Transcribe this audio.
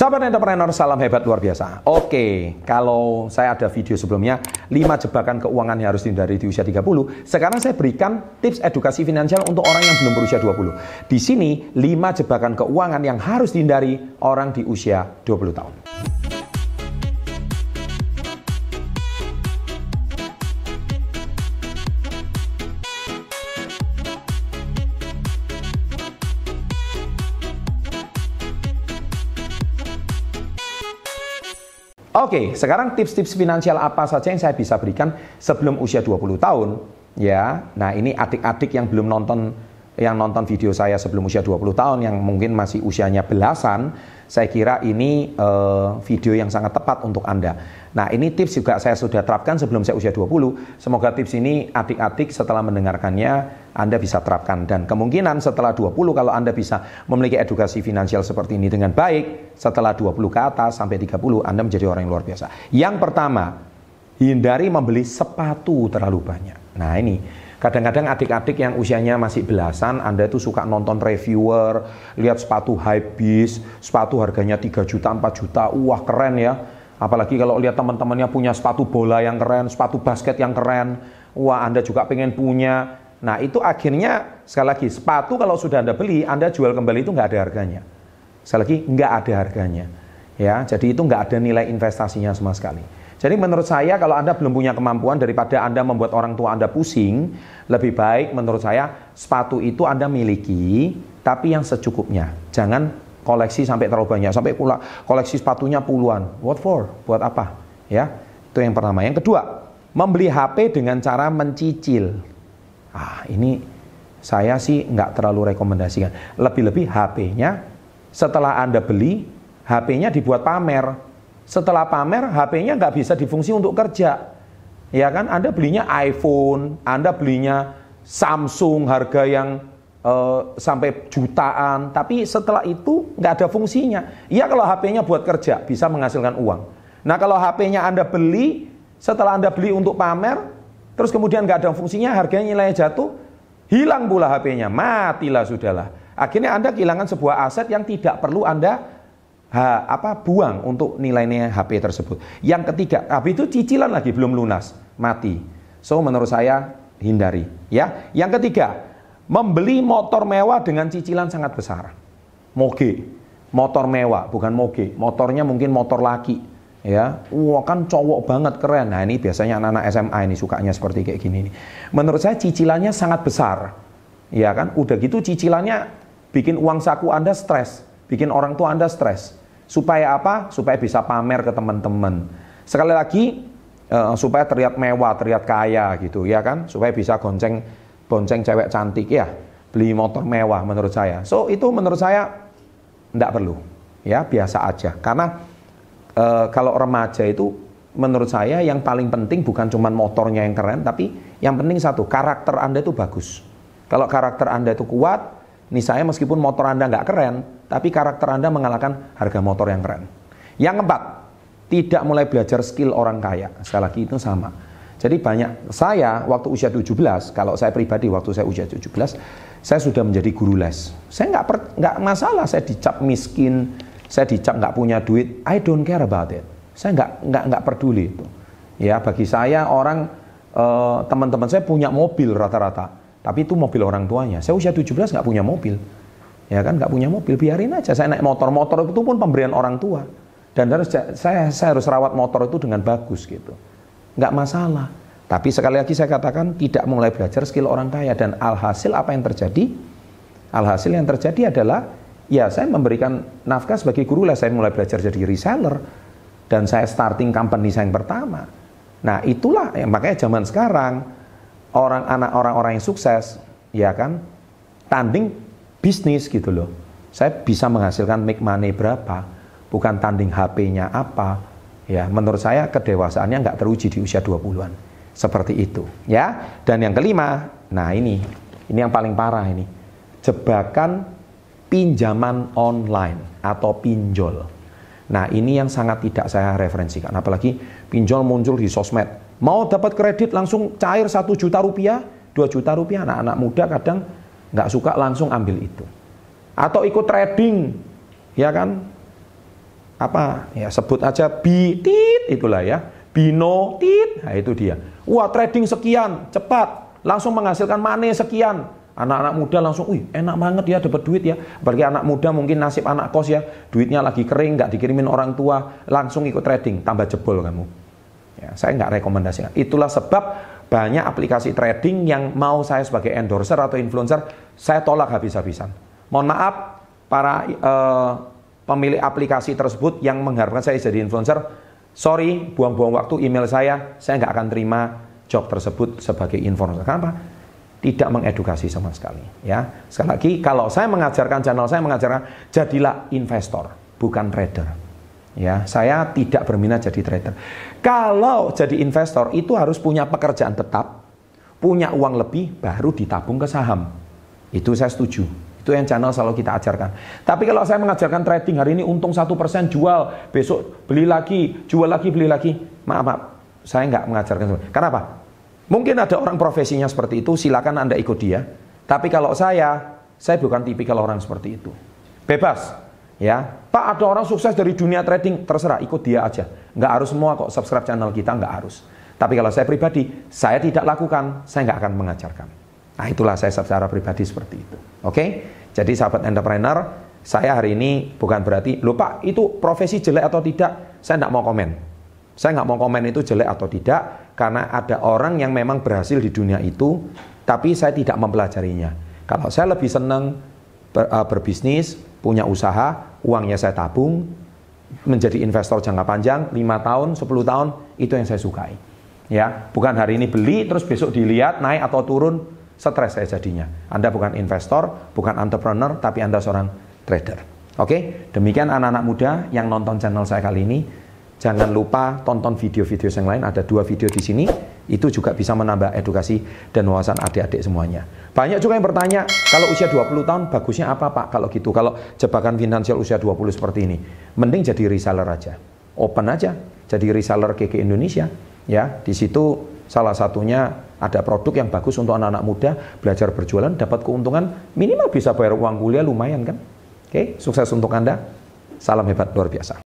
Sahabat entrepreneur, salam hebat luar biasa. Oke, kalau saya ada video sebelumnya, 5 jebakan keuangan yang harus dihindari di usia 30. Sekarang saya berikan tips edukasi finansial untuk orang yang belum berusia 20. Di sini, 5 jebakan keuangan yang harus dihindari orang di usia 20 tahun. Oke, sekarang tips-tips finansial apa saja yang saya bisa berikan sebelum usia 20 tahun? Ya, nah ini adik-adik yang belum nonton yang nonton video saya sebelum usia 20 tahun yang mungkin masih usianya belasan, saya kira ini uh, video yang sangat tepat untuk Anda. Nah, ini tips juga saya sudah terapkan sebelum saya usia 20. Semoga tips ini adik-adik setelah mendengarkannya Anda bisa terapkan dan kemungkinan setelah 20 kalau Anda bisa memiliki edukasi finansial seperti ini dengan baik, setelah 20 ke atas sampai 30 Anda menjadi orang yang luar biasa. Yang pertama, hindari membeli sepatu terlalu banyak. Nah, ini Kadang-kadang adik-adik yang usianya masih belasan, Anda itu suka nonton reviewer, lihat sepatu high beast, sepatu harganya 3 juta, 4 juta, wah keren ya. Apalagi kalau lihat teman-temannya punya sepatu bola yang keren, sepatu basket yang keren, wah Anda juga pengen punya. Nah itu akhirnya, sekali lagi, sepatu kalau sudah Anda beli, Anda jual kembali itu nggak ada harganya. Sekali lagi, nggak ada harganya. Ya, jadi itu nggak ada nilai investasinya sama sekali. Jadi menurut saya kalau Anda belum punya kemampuan daripada Anda membuat orang tua Anda pusing, lebih baik menurut saya sepatu itu Anda miliki tapi yang secukupnya. Jangan koleksi sampai terlalu banyak, sampai pula koleksi sepatunya puluhan. What for? Buat apa? Ya. Itu yang pertama. Yang kedua, membeli HP dengan cara mencicil. Ah, ini saya sih nggak terlalu rekomendasikan. Lebih-lebih HP-nya setelah Anda beli, HP-nya dibuat pamer setelah pamer, HP-nya nggak bisa difungsi untuk kerja. Ya kan, Anda belinya iPhone, Anda belinya Samsung harga yang uh, sampai jutaan, tapi setelah itu nggak ada fungsinya. Iya kalau HP-nya buat kerja, bisa menghasilkan uang. Nah kalau HP-nya Anda beli, setelah Anda beli untuk pamer, terus kemudian nggak ada fungsinya, harganya nilainya jatuh, hilang pula HP-nya, matilah sudahlah. Akhirnya Anda kehilangan sebuah aset yang tidak perlu Anda ha, apa buang untuk nilainya HP tersebut. Yang ketiga, HP itu cicilan lagi belum lunas, mati. So menurut saya hindari, ya. Yang ketiga, membeli motor mewah dengan cicilan sangat besar. Moge, motor mewah, bukan moge. Motornya mungkin motor laki, ya. Wah kan cowok banget keren. Nah ini biasanya anak-anak SMA ini sukanya seperti kayak gini. Menurut saya cicilannya sangat besar, ya kan. Udah gitu cicilannya bikin uang saku Anda stres, bikin orang tua Anda stres. Supaya apa? Supaya bisa pamer ke teman-teman. Sekali lagi, uh, supaya terlihat mewah, terlihat kaya gitu ya kan? Supaya bisa gonceng bonceng cewek cantik ya. Beli motor mewah menurut saya. So itu menurut saya tidak perlu. Ya biasa aja. Karena uh, kalau remaja itu menurut saya yang paling penting bukan cuma motornya yang keren, tapi yang penting satu, karakter Anda itu bagus. Kalau karakter Anda itu kuat, nih saya meskipun motor Anda nggak keren, tapi karakter Anda mengalahkan harga motor yang keren. Yang keempat, tidak mulai belajar skill orang kaya. Sekali lagi itu sama. Jadi banyak saya waktu usia 17, kalau saya pribadi waktu saya usia 17, saya sudah menjadi guru les. Saya nggak nggak masalah saya dicap miskin, saya dicap nggak punya duit. I don't care about it. Saya nggak nggak nggak peduli itu. Ya bagi saya orang eh, teman-teman saya punya mobil rata-rata, tapi itu mobil orang tuanya. Saya usia 17 nggak punya mobil ya kan nggak punya mobil biarin aja. Saya naik motor motor itu pun pemberian orang tua. Dan harus saya saya harus rawat motor itu dengan bagus gitu. Nggak masalah. Tapi sekali lagi saya katakan tidak mulai belajar skill orang kaya. Dan alhasil apa yang terjadi? Alhasil yang terjadi adalah ya saya memberikan nafkah sebagai guru lah. Saya mulai belajar jadi reseller. Dan saya starting company saya yang pertama. Nah itulah ya, makanya zaman sekarang orang anak orang-orang yang sukses ya kan tanding bisnis gitu loh. Saya bisa menghasilkan make money berapa, bukan tanding HP-nya apa. Ya, menurut saya kedewasaannya nggak teruji di usia 20-an. Seperti itu, ya. Dan yang kelima, nah ini, ini yang paling parah ini. Jebakan pinjaman online atau pinjol. Nah, ini yang sangat tidak saya referensikan. Apalagi pinjol muncul di sosmed. Mau dapat kredit langsung cair satu juta rupiah, 2 juta rupiah. Anak-anak muda kadang nggak suka langsung ambil itu. Atau ikut trading, ya kan? apa? Ya sebut aja bitit itulah ya. Bino tit. Nah itu dia. Wah trading sekian cepat. Langsung menghasilkan money sekian. Anak-anak muda langsung wih enak banget ya dapat duit ya. Apalagi anak muda mungkin nasib anak kos ya duitnya lagi kering nggak dikirimin orang tua langsung ikut trading tambah jebol kamu. Ya saya nggak rekomendasikan. Itulah sebab banyak aplikasi trading yang mau saya sebagai endorser atau influencer saya tolak habis-habisan mohon maaf para uh, pemilik aplikasi tersebut yang mengharapkan saya jadi influencer, sorry, buang-buang waktu email saya, saya nggak akan terima job tersebut sebagai influencer. Kenapa? Tidak mengedukasi sama sekali. Ya, sekali lagi, kalau saya mengajarkan channel saya mengajarkan jadilah investor, bukan trader. Ya, saya tidak berminat jadi trader. Kalau jadi investor itu harus punya pekerjaan tetap, punya uang lebih, baru ditabung ke saham. Itu saya setuju. Itu yang channel selalu kita ajarkan. Tapi kalau saya mengajarkan trading hari ini untung satu persen jual, besok beli lagi, jual lagi, beli lagi. Maaf, maaf, saya nggak mengajarkan. Kenapa? Mungkin ada orang profesinya seperti itu, silakan Anda ikut dia. Tapi kalau saya, saya bukan tipikal orang seperti itu. Bebas, ya. Pak ada orang sukses dari dunia trading, terserah ikut dia aja. Nggak harus semua kok subscribe channel kita, nggak harus. Tapi kalau saya pribadi, saya tidak lakukan, saya nggak akan mengajarkan. Nah itulah saya secara pribadi seperti itu. Oke, jadi sahabat entrepreneur, saya hari ini bukan berarti, lupa itu profesi jelek atau tidak, saya tidak mau komen. Saya nggak mau komen itu jelek atau tidak, karena ada orang yang memang berhasil di dunia itu, tapi saya tidak mempelajarinya. Kalau saya lebih senang uh, berbisnis, punya usaha, uangnya saya tabung, menjadi investor jangka panjang, 5 tahun, 10 tahun, itu yang saya sukai. Ya, bukan hari ini beli terus besok dilihat naik atau turun, stres saya jadinya. Anda bukan investor, bukan entrepreneur, tapi Anda seorang trader. Oke, demikian anak-anak muda yang nonton channel saya kali ini. Jangan lupa tonton video-video yang lain, ada dua video di sini. Itu juga bisa menambah edukasi dan wawasan adik-adik semuanya. Banyak juga yang bertanya, kalau usia 20 tahun bagusnya apa Pak? Kalau gitu, kalau jebakan finansial usia 20 seperti ini. Mending jadi reseller aja. Open aja, jadi reseller KK Indonesia. Ya, di situ salah satunya ada produk yang bagus untuk anak-anak muda belajar berjualan dapat keuntungan minimal bisa bayar uang kuliah lumayan kan oke sukses untuk anda salam hebat luar biasa